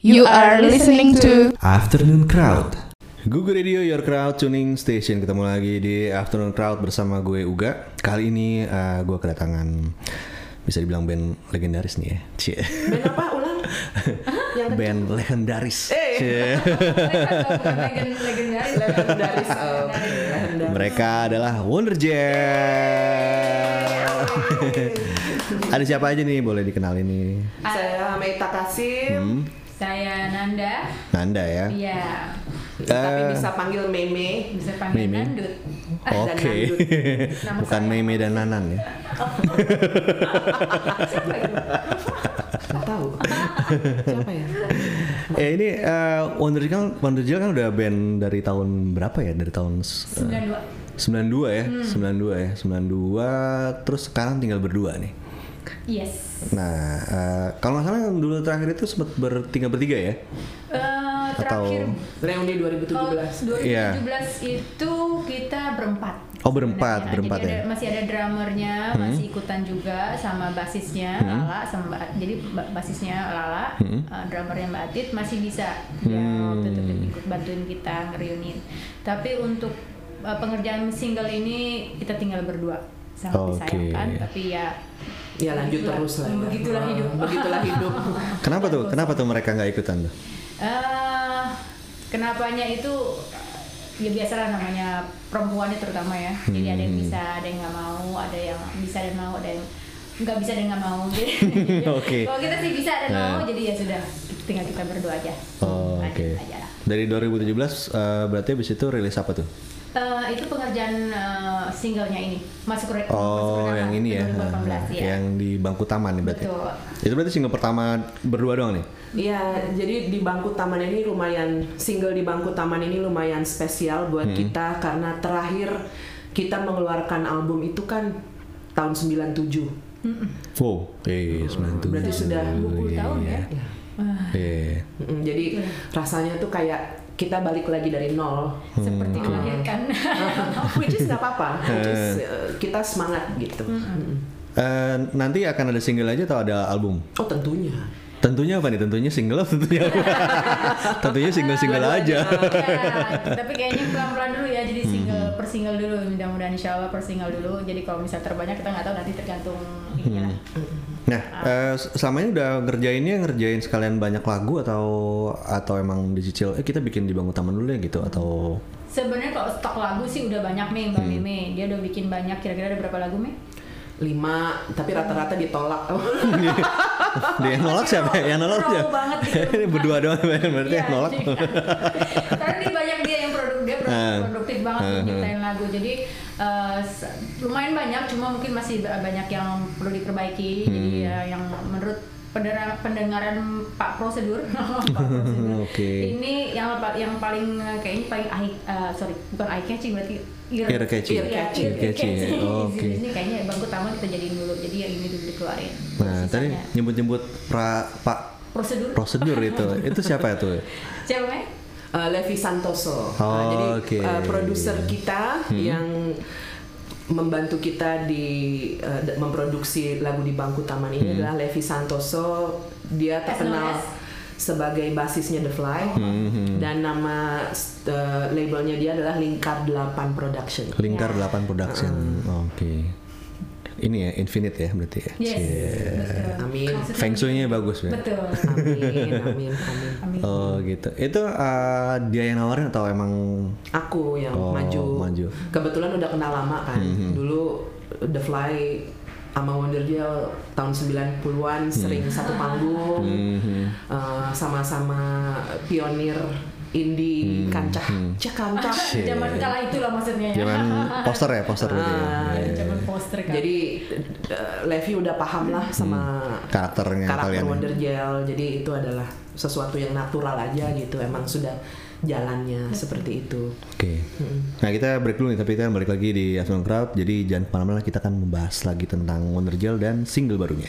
You are listening to Afternoon Crowd. Google Radio Your Crowd Tuning Station ketemu lagi di Afternoon Crowd bersama gue Uga. Kali ini uh, gue kedatangan bisa dibilang band legendaris nih ya. Cie. Band apa ulang? band legendaris. Eh. Cie. legendaris. Legendaris. Oh, legendaris. Mereka adalah Wonder Jet. Ada siapa aja nih boleh dikenalin nih? Saya Meita Kasim, Hmm, Saya Nanda. Nanda ya. Iya. tapi Eh. bisa panggil Meme. Bisa panggil Mimi. Nandut. Oke. Dan Nama Bukan saya. Meme dan Nanan ya. Siapa itu? Tahu. Siapa ya? Eh ini eh, Wonder kan Wonder Jet kan udah band dari tahun berapa ya? Dari tahun eh, 92. 92 ya, 92 ya, 92 terus sekarang tinggal berdua nih. Yes. Nah, eh, kalau nggak salah yang dulu terakhir itu sempat bertiga bertiga ya? Eh, Atau- terakhir Reuni kalau 2017. 2017 Iya. itu kita berempat. Oh, berempat, sebenarnya. berempat Jadi ya? ada- masih ada drummernya, Hmm. masih ikutan juga sama basisnya Lala sama Mbak- jadi ba- basisnya Lala, Hmm. eh, drummernya Mbak Atit masih bisa dia waktu itu ikut bantuin kita ngeriunin. Tapi untuk eh, pengerjaan single ini kita tinggal berdua sangat Oke. disayangkan tapi ya Ya lanjut begitulah- terus lah. ya. Begitulah Oh, hidup. Begitulah hidup. Kenapa tuh? Kenapa tuh mereka nggak ikutan tuh? Eh, kenapanya itu ya biasalah namanya perempuannya terutama ya. Jadi ada yang Hmm. bisa, ada yang nggak mau, ada yang bisa dan mau, ada yang nggak bisa dan nggak mau. Jadi Oke. kalau kita sih bisa dan Nah. mau, jadi ya sudah tinggal kita berdua aja. Oh, oke. aja lah. Dari 2017 eh, berarti habis itu rilis apa tuh? Eh, itu pengerjaan eh, singlenya ini masuk re- masuk Oh, rekaman yang ini ya, 2018 ya. yang di bangku taman nih berarti. Betul. Itu berarti single pertama berdua doang nih? Iya, jadi di bangku taman ini lumayan single di bangku taman ini lumayan spesial buat kita karena terakhir kita mengeluarkan album itu kan tahun 97. Wow, eh 97. Berarti sudah 20 tahun ya. Ya. Iya. Mm, Jadi rasanya tuh kayak kita balik lagi dari nol. Seperti melahirkan. Which is nggak apa-apa. Which is, uh, kita semangat gitu. Mm. Eh, nanti akan ada single aja atau ada album? Oh tentunya. Tentunya apa nih? Tentunya single atau tentunya apa? tentunya single-single aja. Ya, tapi kayaknya pelan-pelan dulu ya jadi Hmm. single per single dulu mudah-mudahan insya Allah per single dulu jadi kalau misal terbanyak kita nggak tahu nanti tergantung ininya lah. Nah, eh, selama ini udah ngerjainnya ngerjain sekalian banyak lagu atau atau emang dicicil? Eh kita bikin di bangku taman dulu ya gitu atau sebenarnya kalau stok lagu sih udah banyak nih mbak Hmm. Meme dia udah bikin banyak kira-kira ada berapa lagu Me? Lima, tapi rata-rata ditolak. dia yang nolak siapa? Yang nolak siapa? banget gitu. Ini berdua doang berarti yang Iya, nolak. jadi- Karena dia banyak dia yang produk dia produk- Ah. produktif banget Ah, untuk nyiptain lagu. Jadi s- lumayan banyak, cuma mungkin masih ba- banyak yang perlu diperbaiki. Jadi Hmm. ya, yang menurut pendengaran, pendengaran Pak Prosedur, Pak Prosedur, Oke. ini yang yang paling eh, kayaknya paling eye, eh, sorry bukan eye catching berarti ear, Ear catching. Iya, Ear catching. Ear catching, ya. Oh, oke. Ini kayaknya bangku taman kita jadiin dulu. Jadi yang ini dulu dikeluarin. Nah, tadi Sisanya nyebut-nyebut pra, Pak prosedur. prosedur itu. Itu siapa itu? Siapa? Uh, Levi Santoso. Oh, Uh, jadi oke. uh, produser kita yang membantu kita di uh, memproduksi lagu di bangku taman ini adalah Levi Santoso. Dia terkenal sebagai basisnya The Fly dan nama uh, labelnya dia adalah Lingkar 8 Production. Lingkar Ya. 8 Production. Oke. Ini ya Infinite ya berarti ya. Yes. Betul. Amin. Feng Shui-nya bagus ya. Betul. Amin, amin, amin. Amin. Oh gitu. Itu uh, dia yang nawarin atau emang Aku yang Oh, maju. maju. Kebetulan udah kenal lama kan. Dulu The Fly sama Wonder Gel tahun 90-an sering satu panggung. Mhm. Eh, sama-sama pionir indie kancah cah kancah Zaman kala itulah maksudnya ya. Zaman poster ya, poster ya. Ah, Iya, iya. Zaman poster kan. jadi eh, Levi udah paham lah sama Karakternya karakter kalian ya. Wonder Gel jadi itu adalah sesuatu yang natural aja gitu emang sudah jalannya seperti itu Oke. Nah kita break dulu nih, tapi kita balik lagi di Afternoon Crowd. Jadi jangan ke mana-mana, kita akan membahas lagi tentang Wonder Gel dan single barunya.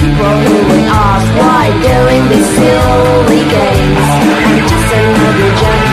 people who would ask why doing these silly games. I'm just another junk.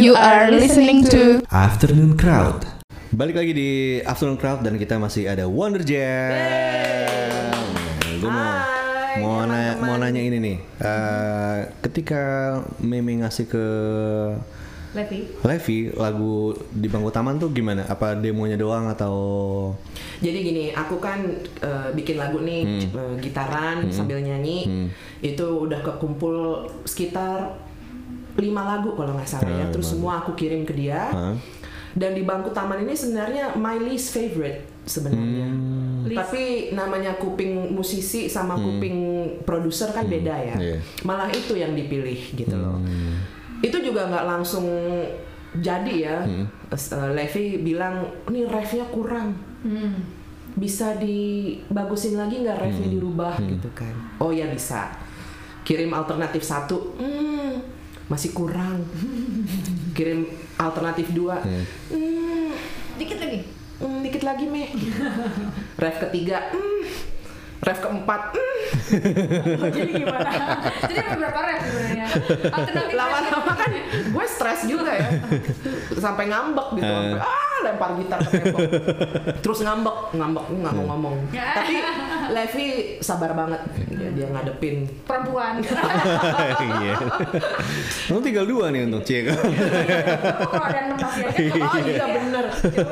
You are listening to Afternoon Crowd. Balik lagi di Afternoon Crowd dan kita masih ada Wonder Jam. Gue mau Hai, mau, na- mau nanya ini nih. Eh, ketika Meme ngasih ke Levi. Levi lagu di bangku taman tuh gimana? Apa demonya doang atau Jadi gini, aku kan eh, bikin lagu nih eh, gitaran sambil nyanyi. Itu udah kekumpul sekitar lima lagu kalau nggak salah ya. Terus semua aku kirim ke dia. Hah? Dan di bangku taman ini sebenarnya my least favorite sebenarnya. Least. Tapi namanya kuping musisi sama kuping produser kan beda ya. Iya. Malah itu yang dipilih gitu loh. Itu juga nggak langsung jadi ya. Terus, eh, Levi bilang, "Nih refnya kurang." Hmm. bisa dibagusin lagi nggak refnya dirubah gitu kan oh ya bisa kirim alternatif satu hmm, masih kurang. Kirim alternatif dua. Hmm, Dikit lagi. hmm, dikit lagi meh. Ref ketiga. Hmm, ref keempat. Hmm. Jadi gimana? Jadi berapa ref sebenarnya? Alternatif lama-lama kan gue stres juga ya. Sampai ngambek gitu. Sampai ah lempar gitar ke tembok. Terus ngambek ngambek nggak mau ngomong. Tapi Levi sabar banget dia, dia ngadepin. Perempuan. Iya. Lu tinggal dua nih untuk cek. Kalau ada enam masih aja. oh iya bener.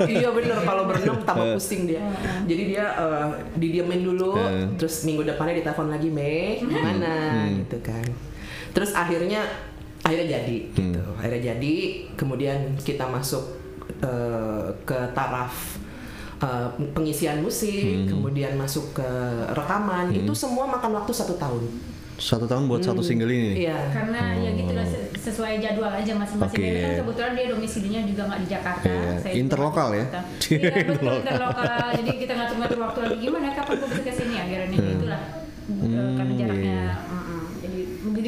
Iya bener. Kalau berenang tambah pusing dia. Jadi dia eh, didiemin dulu Eh. terus minggu depannya ditelepon lagi Mei gimana? Gitu kan. Terus akhirnya akhirnya jadi gitu. Akhirnya jadi kemudian kita masuk eh, ke taraf eh, pengisian musik kemudian masuk ke rekaman itu semua makan waktu satu tahun Satu tahun buat satu single ini. nih? iya Karena ya gitu lah se- sesuai jadwal aja masing-masing. Ini kan kebetulan dia domisilinya juga nggak di Jakarta. Iya. Saya Interlokal ya? Jakarta. Iya betul interlokal. Jadi kita ngatur-ngatur waktu lagi gimana kapan gue bisa ke sini akhirnya itulah. Eh, Karena jaraknya. mm-mm.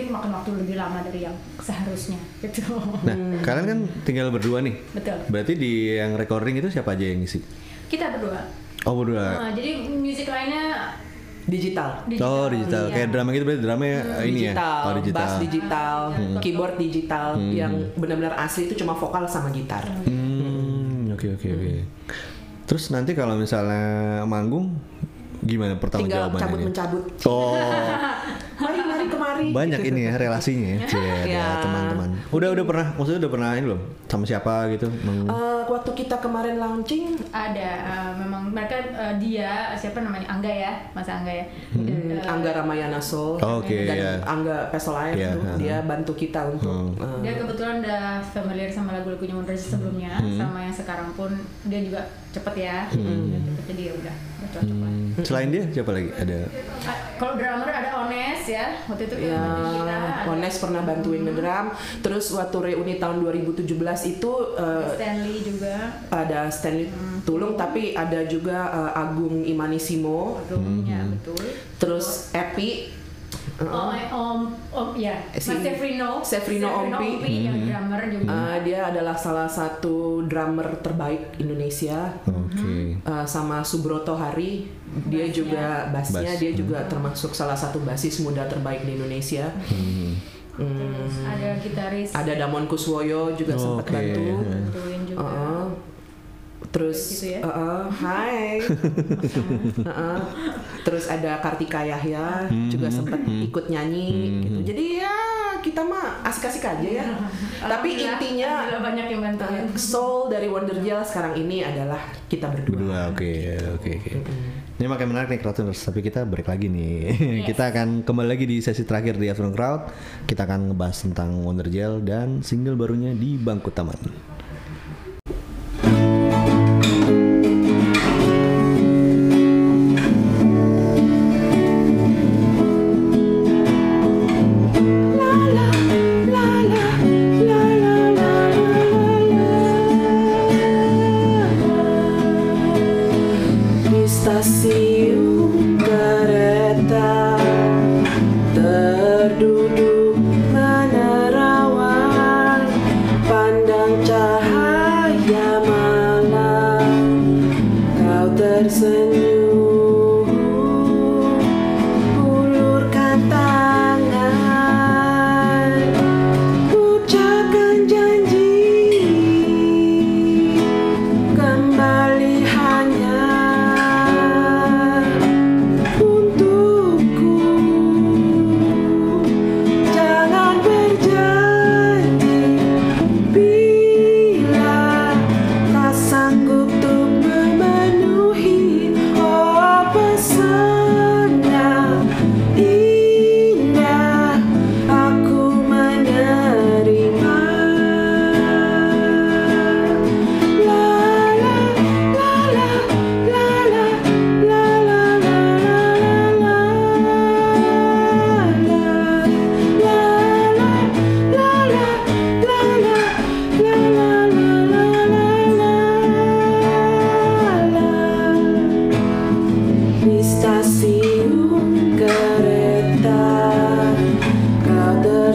Jadi jadi makan waktu lebih lama dari yang seharusnya gitu. Nah, kalian kan tinggal berdua nih. Betul. Berarti di yang recording itu siapa aja yang ngisi? Kita berdua. Oh berdua. Nah, jadi musik lainnya digital oh digital. iya. Kayak drama gitu berarti drama ya ini ya. digital, Oh digital. bass digital, keyboard digital, yang benar-benar asli itu cuma vokal sama gitar. Hmm, oke oke oke. Terus nanti kalau misalnya manggung gimana pertama Tinggal jawabannya? cabut mencabut. Oh, Mari mari kemari. banyak ini ya relasinya ya, Ya. teman-teman. Udah udah pernah, maksudnya udah pernah ini belum? Sama siapa gitu? Manggung? Eh, waktu kita kemarin launching, ada eh, memang mereka eh, dia siapa namanya Angga ya Mas Angga ya Dan, eh, Angga Ramayana Soul Oh, oke, dan ya. Angga Pesolayan Ya, tuh, ha. dia bantu kita untuk eh, dia kebetulan udah familiar sama lagu-lagunya Jazz sebelumnya sama yang sekarang pun dia juga cepet ya. Dia cepet, jadi ya udah cocok lah. Hmm, Selain dia siapa lagi? Ada? Ah, kalau drummer ada Ones ya. Waktu itu kan ya kita ada Ones pernah bantuin ngedrum. Terus waktu reuni tahun 2017 itu eh, Stanley juga. ada Stanley Tulung, tapi ada juga eh, Agung Imanisimo, drumnya betul. Terus Epi. Oh, eh, om, om, ya, Eh, si- Mas Sefrino, Sefrino Ompi. yang drummer juga. Eh, dia adalah salah satu drummer terbaik Indonesia. Oke. Eh, sama Subroto Hari, dia Bassnya. juga bassnya, Bass. dia juga termasuk salah satu basis muda terbaik di Indonesia. Hmm. Terus Hmm, ada gitaris ada Damon Kuswoyo juga Oh, sempat oke. bantu. bantuin juga. Uh-uh. Terus, Gitu ya? uh-uh, hai. Uh-uh. Terus ada Kartika Yahya juga sempat ikut nyanyi gitu. Jadi ya kita mah asik-asik aja ya. Tapi Alhamdulillah, intinya alhamdulillah banyak yang bantuin. uh, soul dari Wonder Gel sekarang ini adalah kita berdua. Berdua, oke, oke, oke. Ini makin menarik nih Crowdtuners, tapi kita break lagi nih. kita akan kembali lagi di sesi terakhir di Afternoon Crowd. Kita akan ngebahas tentang Wonder Gel dan single barunya di Bangku Taman.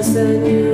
listen you.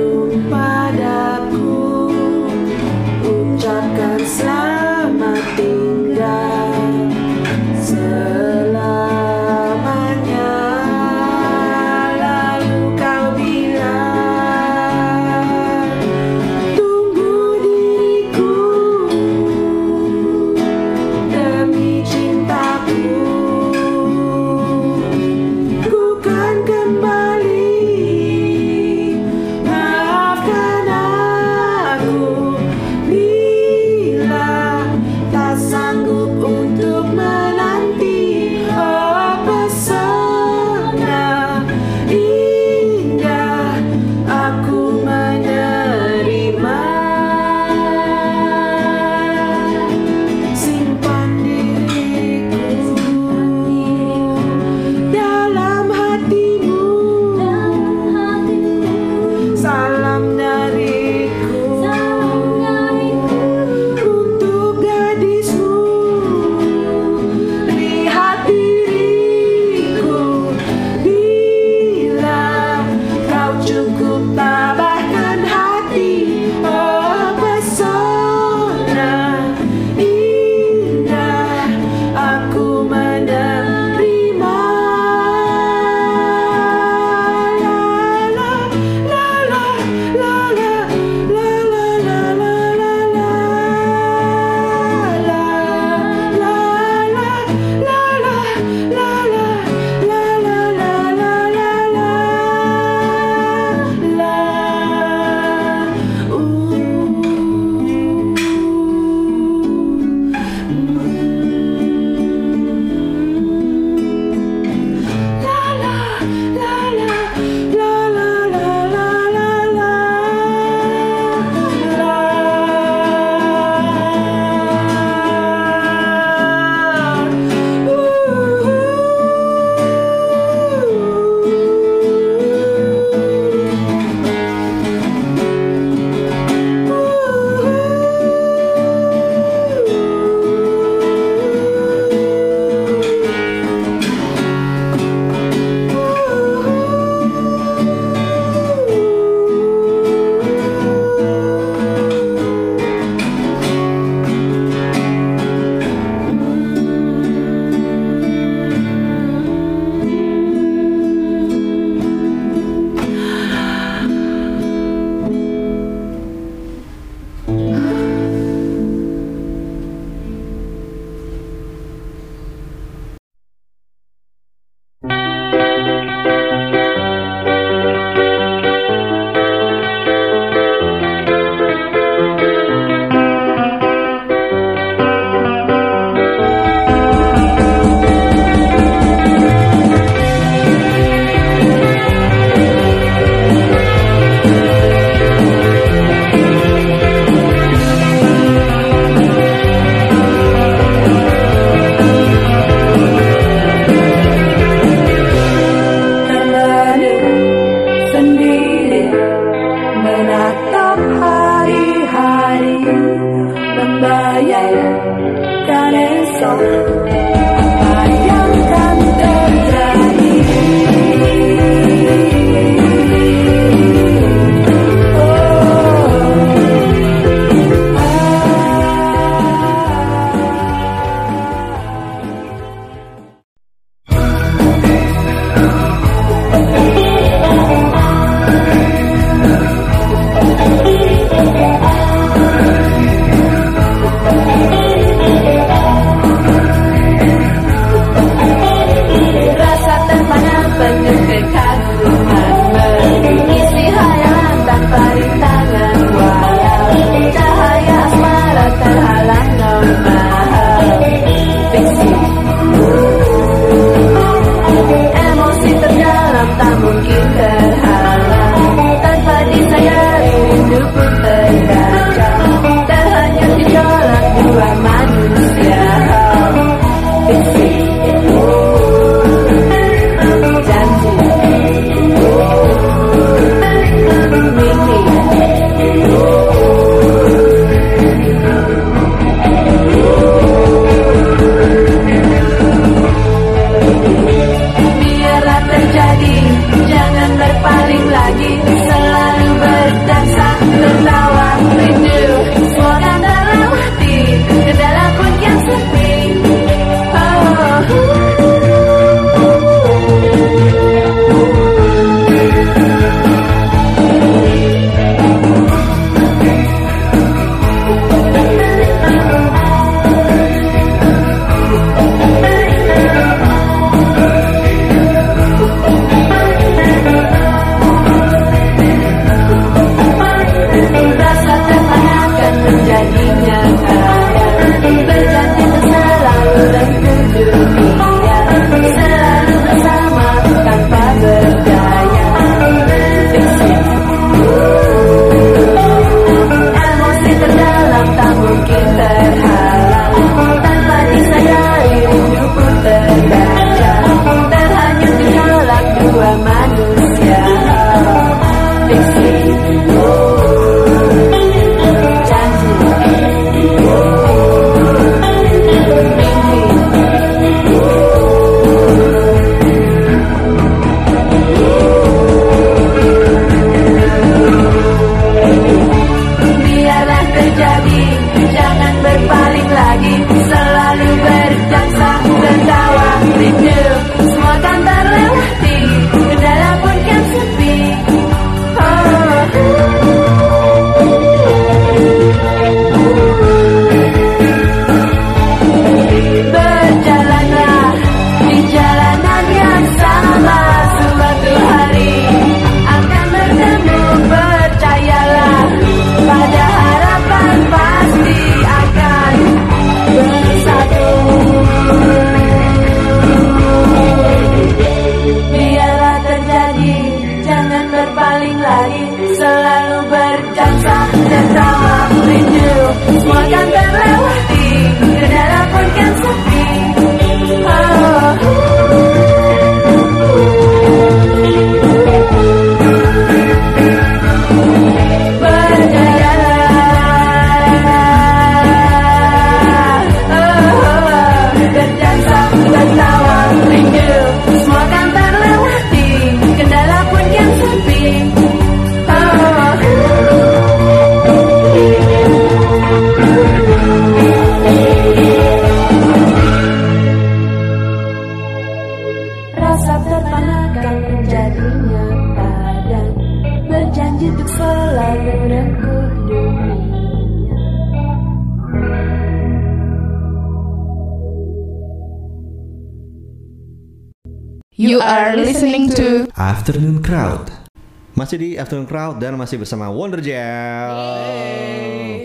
Afternoon Crowd dan masih bersama Wonder Gel.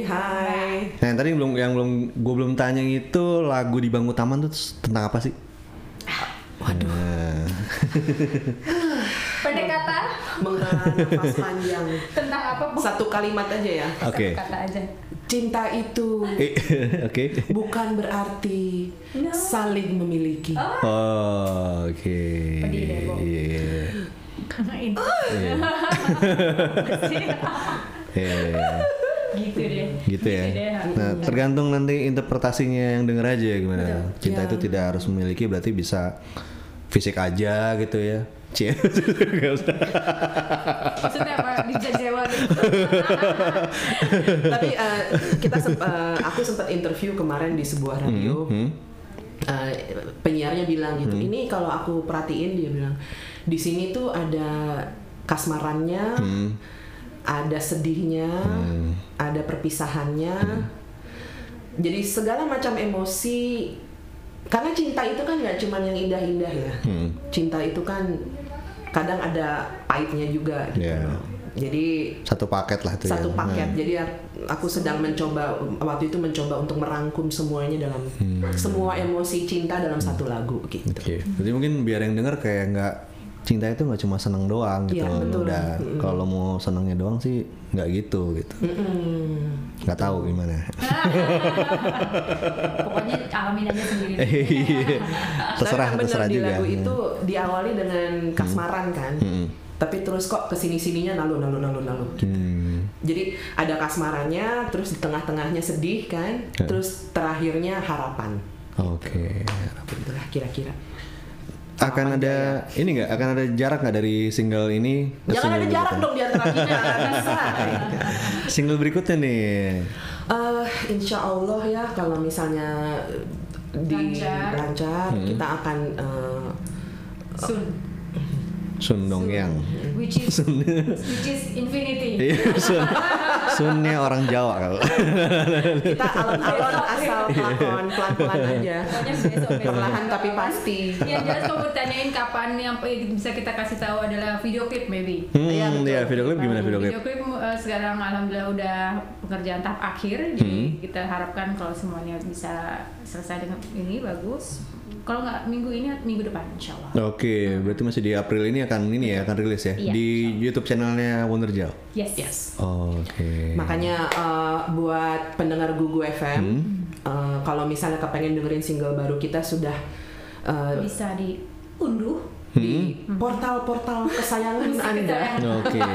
Hai. Nah, yang tadi belum yang belum gue belum tanya itu lagu di bangku taman tuh tentang apa sih? Waduh. Pendek kata Menghela nafas panjang. tentang apa? Bu? Satu kalimat aja ya. Oke. Satu kata aja. Cinta itu Eh, Oke. bukan berarti No. saling memiliki. Oh, oke. Pedih deh, Bo. Iya, iya. Ini. Iya. Iya. gitu deh. gitu ya. deh. Nah, tergantung nanti interpretasinya yang denger aja gimana. Cinta Ya. itu tidak harus memiliki berarti bisa fisik aja gitu ya. Cie. Nggak usah. Maksudnya apa? Dijajewa gitu. Tapi eh, kita semp- eh, aku sempat interview kemarin di sebuah radio. Hmm. Eh, penyiarnya bilang gitu. Ini kalau aku perhatiin dia bilang di sini tuh ada kasmarannya, Hmm. ada sedihnya, ada perpisahannya. Hmm. Jadi segala macam emosi karena cinta itu kan nggak cuma yang indah-indah ya. Hmm. Cinta itu kan kadang ada pahitnya juga gitu. Iya. Jadi Satu paket lah tuh satu ya. paket. Nah. Jadi aku sedang mencoba waktu itu mencoba untuk merangkum semuanya dalam Hmm. semua emosi cinta dalam satu lagu gitu. Oke. Jadi mungkin biar yang denger kayak nggak cinta itu nggak cuma seneng doang gitu. Iya, betul. Udah kalau mau senengnya doang sih nggak gitu gitu. Nggak tahu gimana. Pokoknya alamin aja sendiri. Iya. terserah bener terserah di juga. lagu itu diawali dengan kasmaran kan. Hmm. Tapi terus kok ke sini sininya nalu nalu nalu nalu. Hmm. Jadi ada kasmarannya, terus di tengah-tengahnya sedih kan, Ya. terus terakhirnya harapan. Oke. Itulah kira-kira. Akan ada ini nggak? Akan ada jarak nggak dari single ini ke Jangan single ada jarak berikutnya? dong di antara kita. Single berikutnya nih. Eh, insya Allah ya kalau misalnya di Lancar. lancar Hmm. kita akan eh, Soon. Sun Dongyang. Which is which is infinity. Iya, Sun. Sunnya orang Jawa kalau. kita alon-alon asal pelakon pelan-pelan aja Pokoknya besok besok. perlahan tapi pasti Yang jelas kalau bertanyain kapan yang bisa kita kasih tahu adalah video klip maybe. Hmm, Iya, betul. ya video klip gimana video klip? Video klip eh, sekarang alhamdulillah udah pekerjaan tahap akhir, jadi Hmm. kita harapkan kalau semuanya bisa selesai dengan ini bagus. Kalau nggak minggu ini, minggu depan insya Allah. Oke, berarti masih di April ini akan ini ya akan rilis ya Iya, di YouTube channelnya Wonderjal. Yes. yes Oke. makanya eh, buat pendengar Gugu FM Hmm. eh, kalau misalnya kepengen dengerin single baru kita sudah eh, Bisa diunduh di portal-portal kesayangan anda Oke.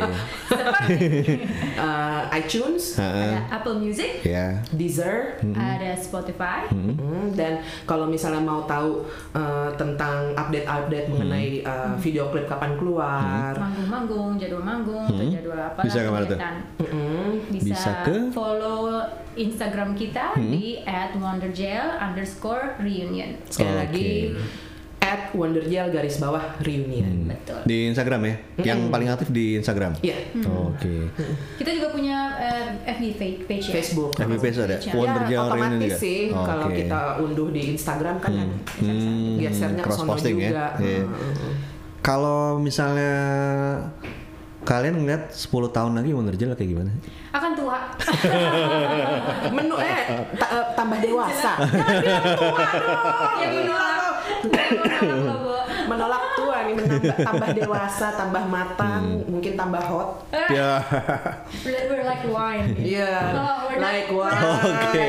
Eh, iTunes Heeh. ada Apple Music, Ya. Deezer ada Spotify, Hmm, dan kalau misalnya mau tahu eh, tentang update-update mengenai eh, video klip kapan keluar, manggung-manggung, jadwal manggung, atau jadwal apa Bisa ke mana tuh? kegiatan. mm-mm, Bisa, Bisa ke? follow Instagram kita di @wondergel underscore reunion. sekali Oke. lagi at Wondergel garis bawah reunion. Betul. Di Instagram ya. Yang paling aktif di Instagram. Iya, Oke. Kita juga punya eh, FB page ya. Facebook. FB page ada. Ya, Wondergel ya, Reunion otomatis juga. sih kalau Oke. kita unduh di Instagram kan ada. Hmm, gesernya ke cross sono posting ya. juga. Iya. Heeh. Kalau misalnya kalian ngeliat 10 tahun lagi Wondergel kayak gimana? Akan tua. Menu eh ta- eh, tambah dewasa. ya menolak. Kenapa, Bo? menolak tua nih menambah tambah dewasa tambah matang Hmm. mungkin tambah hot Ya. We're we're like wine. Iya, Oh, we're like wine. Oke.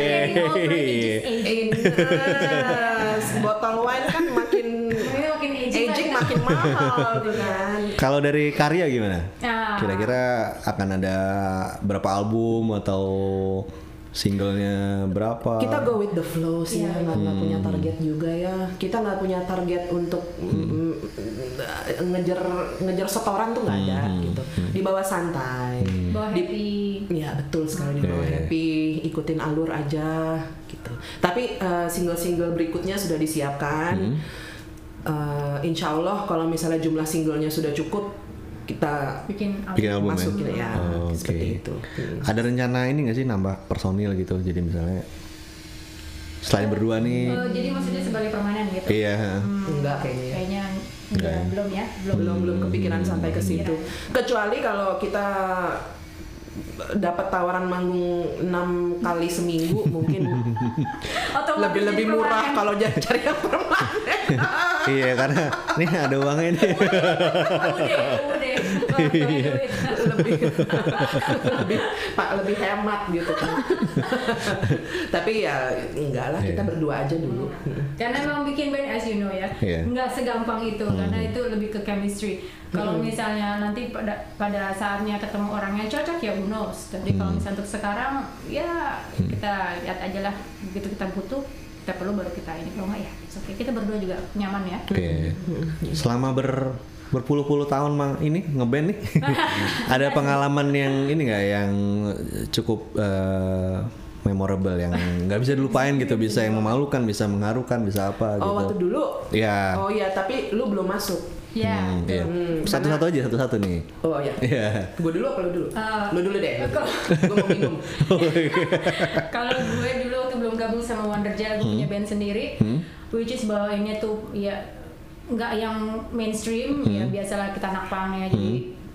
aging. Yes, botol wine kan makin Ini makin aging, aging makin mahal tuh kan. Kalau dari karya gimana? Nah. Kira-kira akan ada berapa album atau singlenya berapa? Kita go with the flow sih, Iya, ya, nggak nggak punya target juga ya. Kita nggak punya target untuk mm, ngejar ngejar setoran tuh nggak ada gitu. Di bawah santai. Bawa Di- happy. Ya betul sekali di bawah Oke. happy, ikutin alur aja gitu. Tapi eh, single-single berikutnya sudah disiapkan. Eh, insya Allah kalau misalnya jumlah singlenya sudah cukup, kita Bikin album. Bikin album masukin ya? ya, Oh, Oke. seperti itu. Hmm. Ada rencana ini nggak sih nambah personil gitu? Jadi misalnya selain berdua nih, Oh, jadi maksudnya sebagai permanen gitu? iya. Enggak kayaknya. ya. Kayaknya Enggak enggak, ya? belum ya, belum. belum belum kepikiran sampai ke situ. Kecuali kalau kita dapat tawaran manggung enam kali seminggu mungkin Otomatis lebih lebih murah kalau jadi cari yang permanen. iya karena nih ada uangnya nih. Lebih lebih pak lebih hemat gitu kan. Tapi ya enggak lah kita Iya. berdua aja dulu. Karena memang bikin band as you know ya, Iya. nggak segampang itu karena itu lebih ke chemistry. Kalau Hmm. misalnya nanti pada pada saatnya ketemu orang yang cocok ya who knows. Tapi kalau misalnya untuk sekarang ya kita lihat aja lah begitu kita butuh kita perlu baru kita ini kalau nggak ya it's okay. kita berdua juga nyaman ya Oke. Selama ber berpuluh-puluh tahun mang ini ngeband nih. ada pengalaman yang ini nggak yang cukup eh, memorable yang nggak bisa dilupain gitu, bisa yang memalukan, bisa mengharukan, bisa apa gitu. Oh waktu dulu. Iya. Oh iya tapi lu belum masuk. ya Hmm, iya. Hmm, Satu-satu aja, satu-satu nih. Oh iya. Iya. Gue dulu apa lu dulu? Eh, lu dulu deh. Gue mau minum. kalau gue dulu waktu belum gabung sama Wonderja gue punya band sendiri which is bawainnya tuh ya nggak yang mainstream ya biasalah kita anak punk ya jadi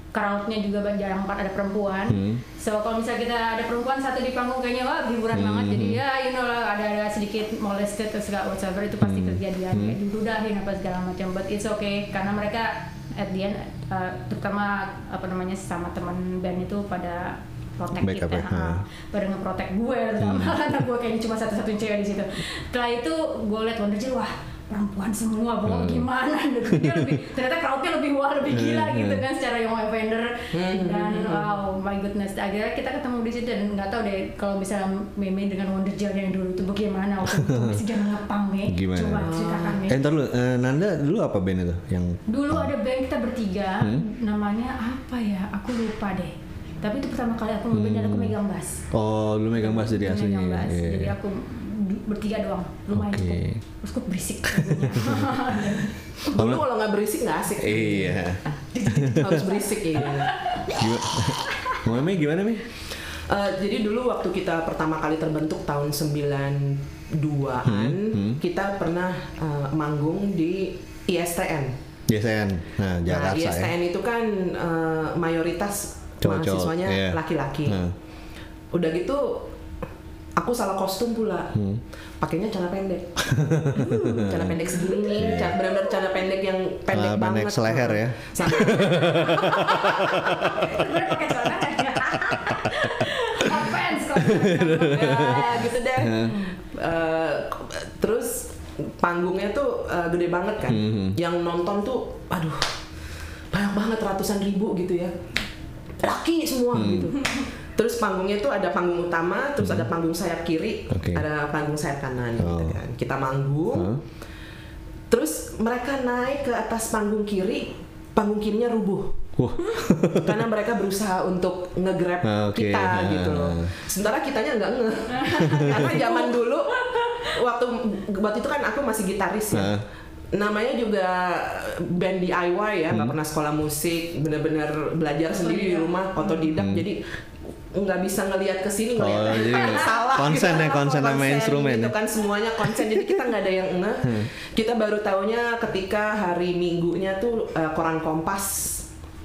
crowdnya juga ba- jarang banget ada perempuan. So kalau misalnya kita ada perempuan satu di panggung kayaknya wah hiburan banget. Jadi ya you know lah ada ada sedikit molested atau segala whatever itu pasti kejadian kayak diludahin apa segala macam. But it's okay karena mereka at the end uh, terutama apa namanya sama teman band itu pada Backup kita. ya, ha. pada nge-protect gue terutama karena gue kayaknya cuma satu-satunya cewek di situ. Setelah itu gue liat Wonderja wah perempuan semua bawa gimana gitu dia lebih ternyata crowdnya lebih wah lebih gila gitu kan secara yang offender dan wow my goodness akhirnya kita ketemu di situ dan nggak tahu deh kalau misalnya Meme dengan Wonderja yang dulu itu bagaimana waktu itu masih zaman ngepang ya Gimana? coba ceritakan ya Eh eh, Nanda dulu apa band itu? Yang Dulu ada band kita bertiga, Hmm? namanya apa ya? Aku lupa deh. Tapi itu pertama kali aku ngeband dan aku megang bass. Oh, lu megang bass jadi Aku aslinya. megang bass. Iya. Jadi aku du- bertiga doang, lumayan Oke. cukup. Terus kok berisik. Dulu kalau nggak berisik nggak asik. Iya. Harus berisik ya. Gimana? Mame gimana Mi? Eh, jadi dulu waktu kita pertama kali terbentuk tahun 92-an, Hmm, kita pernah eh, manggung di ISTN. JSN. Nah, Nah, Jakarta ya. ISTN itu kan eh, mayoritas Cowok-cowok, mahasiswanya iya. laki-laki. Nah. Udah gitu aku salah kostum pula. Hmm. Pakainya celana pendek. Hmm, celana pendek segini nih, celana- benar-benar celana pendek yang pendek Celana pendek banget. seleher ya. Sampai Sebenarnya pakai celana ya. Offense kok. ya gitu deh. Eh, terus panggungnya tuh eh, gede banget kan. Yang nonton tuh, aduh, banyak banget ratusan ribu gitu ya. Laki semua gitu. Terus panggungnya tuh ada panggung utama, terus ada panggung sayap kiri, Oke. ada panggung sayap kanan gitu Oh. kan. Kita manggung. Hah? Terus mereka naik ke atas panggung kiri, panggung kirinya rubuh. Wah. karena mereka berusaha untuk nge-grab Ah, oke. kita Ah. gitu loh. Sementara kitanya nggak nge. karena zaman dulu waktu waktu itu kan aku masih gitaris ya. Ah. Namanya juga band DIY ya, nggak pernah sekolah musik, bener-bener belajar sendiri di rumah, otodidak. Jadi nggak bisa ngelihat ke sini Oh, jadi salah. Konsen ya, konsen sama instrumen gitu ya. kan semuanya konsen jadi kita nggak ada yang ngeh kita baru taunya ketika hari minggunya tuh uh, koran kompas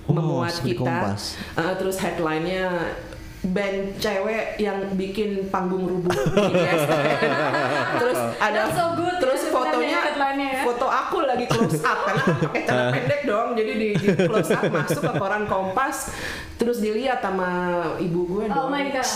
Oh, memuat kita. Kompas. Uh, terus headline-nya band cewek yang bikin panggung rubuh terus ada so good terus ya fotonya ya. foto aku lagi close up karena pakai celana pendek dong. Jadi di, di close up masuk ke koran Kompas terus dilihat sama ibu gue Oh dong my god.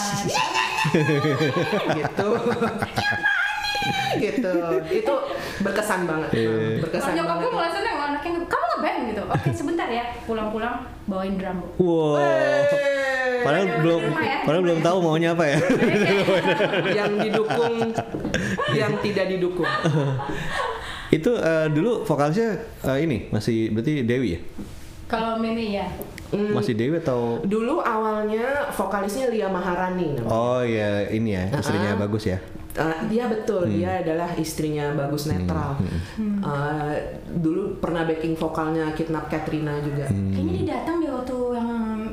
gitu gitu itu berkesan banget Iya. berkesan Kalau nyokap banget gue malah seneng anaknya kamu ngeband gitu. Oke sebentar ya pulang-pulang bawain drum. Wow. Wey. Padahal belum rumah ya, di padahal rumah belum ya. tahu maunya apa ya. yang didukung yang tidak didukung Itu eh, dulu vokalisnya eh, ini masih berarti Dewi ya? Kalau Mimi ya. Hmm. Masih Dewi atau dulu awalnya vokalisnya Lia Maharani namanya. Oh ya ini ya istrinya Uh-uh. bagus ya. Uh, dia betul, Hmm. dia adalah istrinya Bagus Netral. Uh, dulu pernah backing vokalnya Kidnap Katrina juga. Hmm. Kayaknya dia datang di waktu yang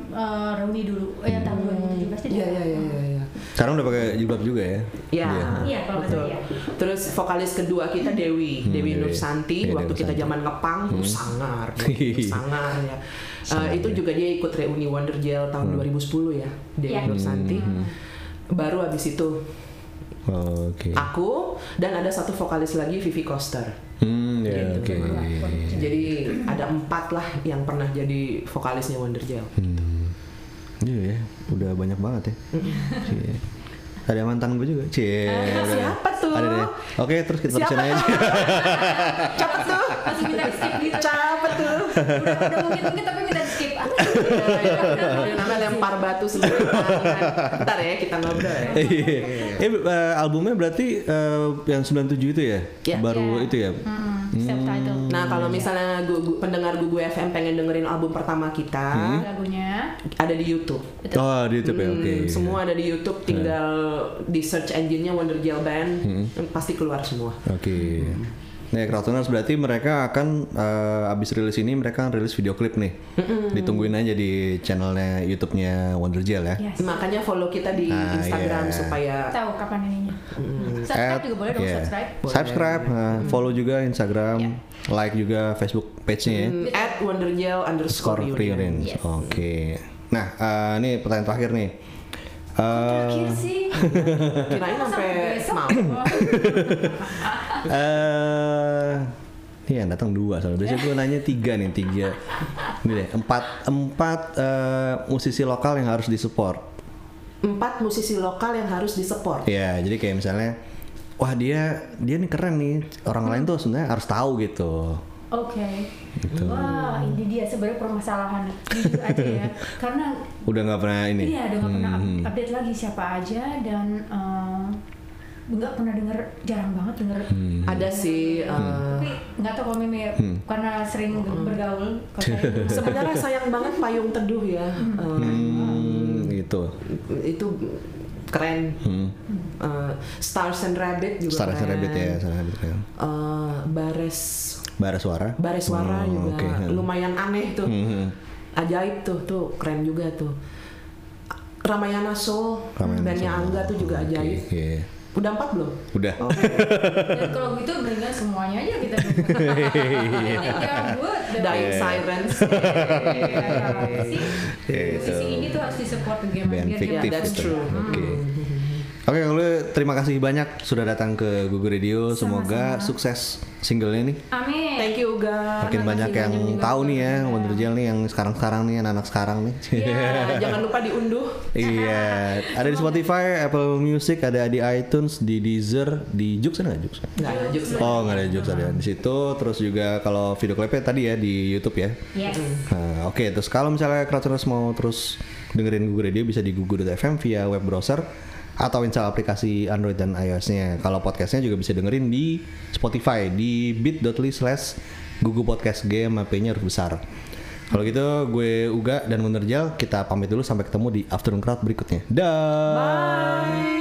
uh, reuni dulu, eh, yang tahun 2017 dia Iya iya iya iya. iya. Sekarang udah pakai jilbab juga ya? Ya, Iya, kalau nggak betul. iya. Terus vokalis kedua kita Dewi, Hmm, Dewi Dewi. Nur Santi. Iya, waktu Dewi kita zaman ngepang, uh, sangar, Bu. sangar ya. Uh, Sangar, itu ya. juga dia ikut reuni Wonder Gel tahun 2010 ya, Dewi Iya. Nur Santi. Baru habis itu Oh, Oke. aku dan ada satu vokalis lagi Vivi Koster. Hmm ya Gitu. oke. Jadi ada empat lah yang pernah jadi vokalisnya Wonder Gel. Hmm. Iya ya, udah banyak banget ya. Cie. Ada mantan gue juga. Cie. Eh, siapa tuh? Ada deh. Oke, terus kita terusin aja. tuh? Siapa tuh? Langsung minta skip gitu. Tuh? Udah, udah mungkin mungkin tapi minta namanya lempar batu sendiri. Ntar ya kita ngobrol ya. Iya. eh eh, albumnya berarti eh, yang 97 itu ya? Iya. Baru Iya. itu ya? Hmm, self title. Nah kalau misalnya gu- gu- pendengar Gugu FM pengen dengerin album pertama kita lagunya ada di YouTube. Betul. Oh, di YouTube ya. Hmm, Oke. Semua ada di YouTube, tinggal di search engine-nya Wonder Gel Band, pasti keluar semua. Oke. Nah, Crowdtuners berarti mereka akan eh, abis rilis ini mereka akan rilis video klip nih. Ditungguin aja di channelnya YouTube-nya Wonder Gel ya. Yes. Makanya follow kita di Ah, Instagram iya. supaya Tahu kapan ininya. Subscribe At- juga boleh dong yeah. subscribe. Subscribe, nah, follow juga Instagram, like juga Facebook page-nya ya. mm, at Wonder Gel underscore. Yes. Oke. Nah, eh, ini pertanyaan terakhir nih. Eh, Terakhir sih. Kirain sampai mau. eh Ini yang datang dua soalnya. Biasanya gue nanya tiga nih, tiga. Ini deh, empat, empat eh, musisi lokal yang harus disupport. Empat musisi lokal yang harus disupport. Ya, jadi kayak misalnya, wah dia dia nih keren nih. Orang lain tuh sebenarnya harus tahu gitu. Oke. Gitu. Wah, ini dia sebenarnya permasalahan jujur aja ya. Karena Udah nggak pernah ini. iya udah nggak pernah Hmm. update lagi siapa aja dan nggak pernah denger, jarang banget denger. Hmm. Ada sih. uh, Tapi nggak tahu kalau Mimi karena sering bergaul. kalau saya- Sebenarnya sayang banget payung teduh ya. Uh, Hmm, gitu. itu keren. Hmm. Uh, Stars and Rabbit juga Star keren. Rabbit ya, Star Rabbit kan. Uh, Bares Bara suara. Bares Suara Oh, juga oke. lumayan aneh tuh. Hmm. Ajaib tuh, tuh keren juga tuh. Ramayana Soul, Ramayana bandnya Soul. Angga tuh juga ajaib. iya. Udah empat belum? Udah. Oh, Dan kalau gitu mendingan semuanya aja kita dong. Dying Sirens. Iya, iya. Si Ya, musisi itu. ini tuh harus disupport game Band biar fiktif dia- Yeah, that's gitu. true. Oke. Oke, kalau terima kasih banyak sudah datang ke Google Radio. Semoga sukses singlenya nih. Amin. Thank you Uga. Makin banyak yang tahu nih ya. Wonder Gel nih yang sekarang-sekarang nih anak-anak sekarang nih. Ya, jangan lupa diunduh. iya, ada di Spotify, Apple Music, ada di iTunes, di Deezer, di Joox ada nggak Joox? Nggak ada jokes. Oh nggak ada Joox ada di situ. Terus juga kalau video klipnya tadi ya di YouTube ya. Yes. Nah, Oke, terus kalau misalnya Crowdtuners mau terus dengerin Google Radio bisa di google.fm via web browser atau install aplikasi Android dan iOS-nya. Kalau podcastnya juga bisa dengerin di Spotify di bit.ly slash Google Podcast Game HP-nya harus besar. Kalau gitu gue Uga dan Munerjal kita pamit dulu sampai ketemu di Afternoon Crowd berikutnya. Dah. Bye.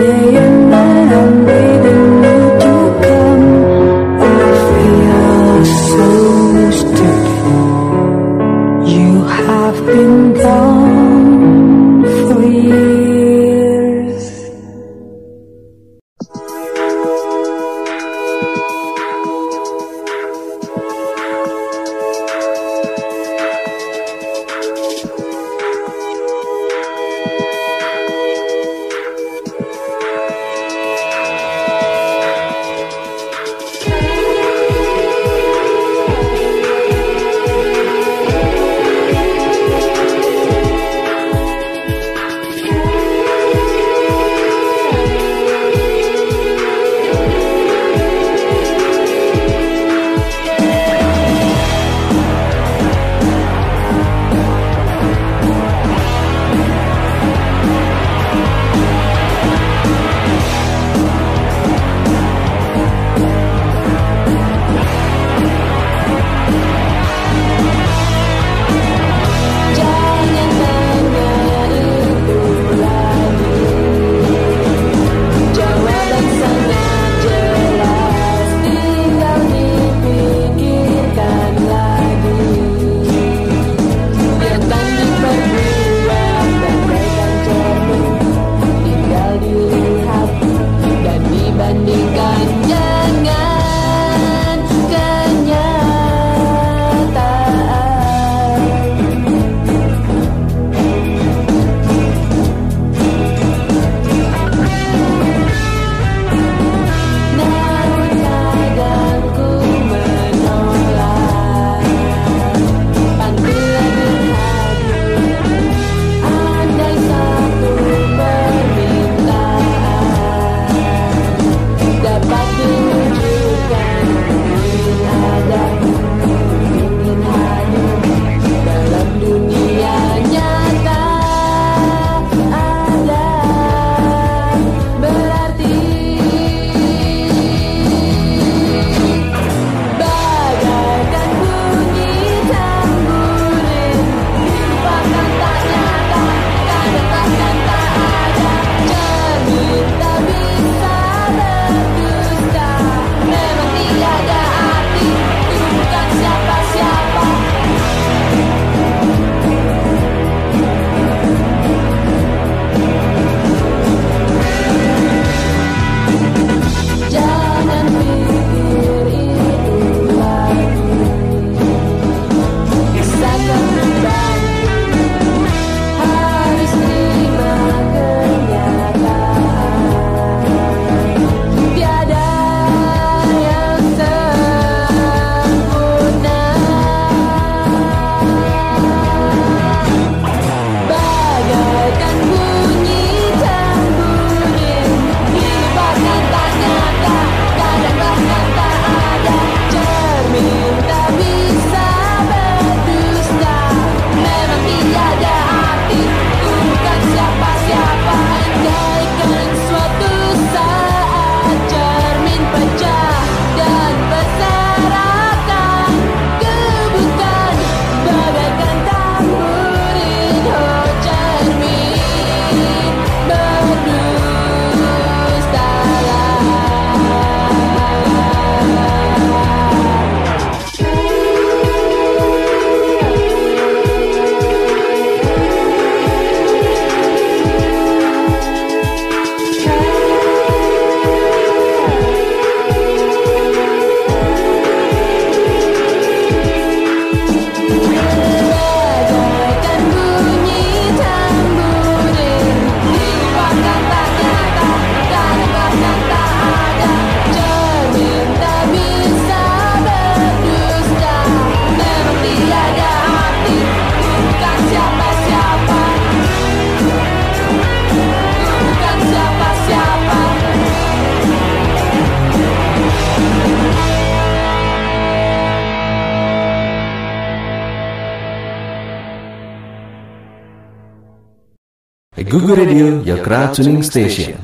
Day Radio, your tuning station.